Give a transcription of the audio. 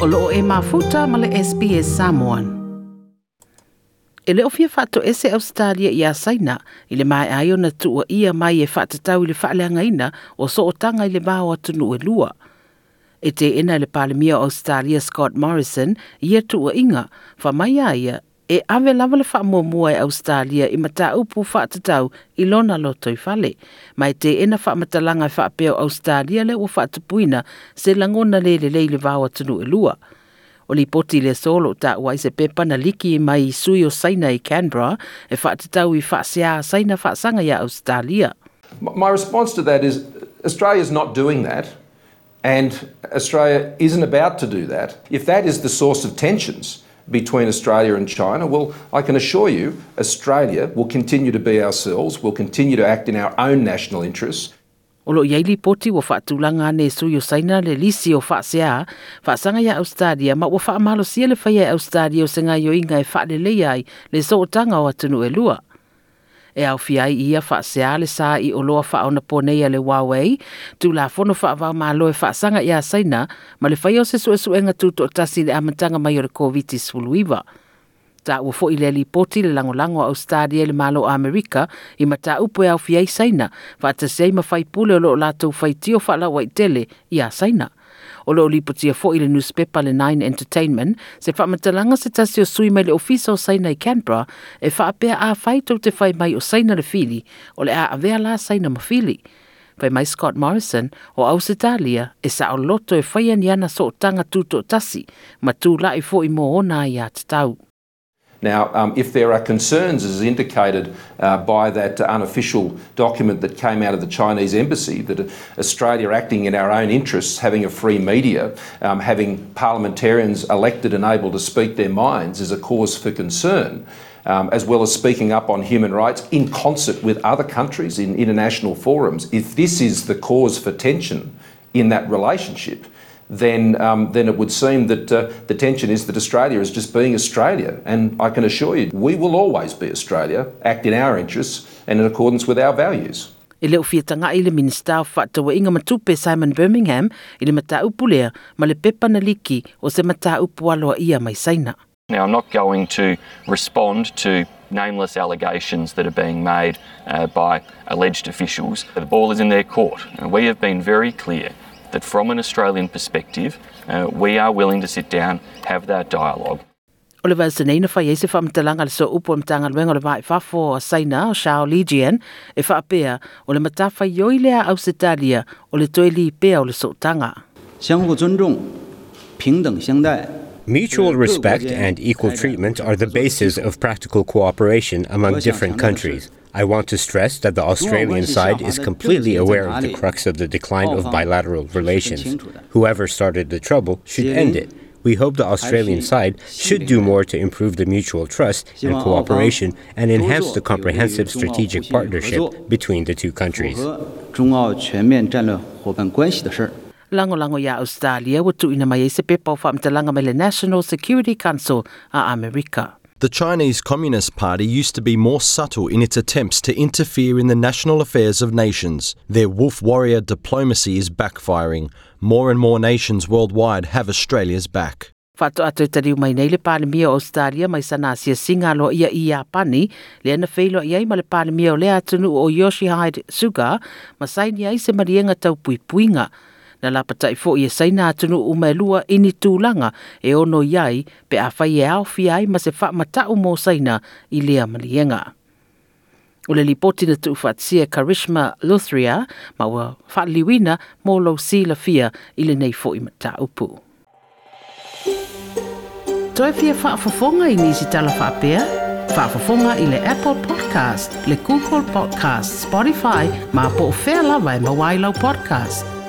o loo e mafuta ma le SPS Samoan. E leo ofia whato ese Australia i a saina, i le mai ai ona tua ia mai e whatatau i le whaaleanga ina o so o tanga i le mau atunu e lua. E te ina le palemia Australia Scott Morrison i e tua inga, wha mai aia e ave lava le e Australia i i lona Australia le faatupuina se le e lua. O le se pepa na liki mai sui o saina i Canberra e i saina Australia. My response to that is Australia is not doing that, and Australia isn't about to do that. If that is the source of tensions, between Australia and China? Well, I can assure you, Australia will continue to be ourselves, will continue to act in our own national interests. Wa ne saina le lisi o Australia, ma wa Australia o senga yo inga e le so o tanga o atunu e lua. e au fi ia fa se sa i o loa fa ona pone le Huawei tu la fono fa va ma loe fa sanga saina ma le fai o se su su enga tasi le amatanga mai o le COVID-19 suluiva. Ta ua fo i le li le lango lango au stadia le malo Amerika i ma ta upo e au fi saina fa ta ma fai pule o lo la tau fai tio saina o lo lipotia fo i le newspaper le Nine Entertainment, se whamatalanga se tasi o sui mai le ofisa o saina i Canberra, e whaapea a whaito te whai mai o saina le fili, o le a avea la saina ma fili. Pai mai Scott Morrison o Ausitalia e sa o loto e whaia ni ana so o tanga tuto tasi, ma tū la i fo i mo ona i a tau. Now, um, if there are concerns, as indicated uh, by that unofficial document that came out of the Chinese embassy, that Australia acting in our own interests, having a free media, um, having parliamentarians elected and able to speak their minds is a cause for concern. Um, as well as speaking up on human rights in concert with other countries in international forums. If this is the cause for tension in that relationship, then, um, then it would seem that uh, the tension is that Australia is just being Australia. And I can assure you, we will always be Australia, act in our interests and in accordance with our values. E leo fiatanga i le minista o whaatawa inga matupe Simon Birmingham i le mata upulea ma le pepa na liki o se mata upu aloa ia mai saina. Now, I'm not going to respond to nameless allegations that are being made uh, by alleged officials. The ball is in their court, and we have been very clear that from an Australian perspective, uh, we are willing to sit down, have that dialogue. O le vasa neina whai eise whamtalanga le so upo mtanga luenga le vai whafo a saina o Shao Legian e whaapea o le matawha yoi lea au Setalia o le toili pea o le so tanga. 相互尊重，平等相待。 Mutual respect and equal treatment are the basis of practical cooperation among different countries. I want to stress that the Australian side is completely aware of the crux of the decline of bilateral relations. Whoever started the trouble should end it. We hope the Australian side should do more to improve the mutual trust and cooperation and enhance the comprehensive strategic partnership between the two countries langolango ya Australia wa tuina mai se pe pau whamtalanga mai le National Security Council a Amerika. The Chinese Communist Party used to be more subtle in its attempts to interfere in the national affairs of nations. Their wolf warrior diplomacy is backfiring. More and more nations worldwide have Australia's back. Whato atu tariu mai nei le pālimia o Australia mai sana asia singalo ia i Japani, le ana whailo iai ma le pālimia o le atunu o Yoshihide Suga, ma saini ai se marienga tau pui puinga. Na la patai fo i e saina atunu o mai lua ini tūlanga e ono iai pe a whai e au fi ai ma se wha matau mo saina i lea malienga. O le lipoti na tu whatsia Karishma Luthria ma ua whaaliwina mo lau si la fia i le nei fo i mataupu. Toi fia whaafafonga i nisi tala whaapea? Whaafafonga i le Apple Podcast, le Google Podcast, Spotify, ma po o whea lawa e mawailau podcast.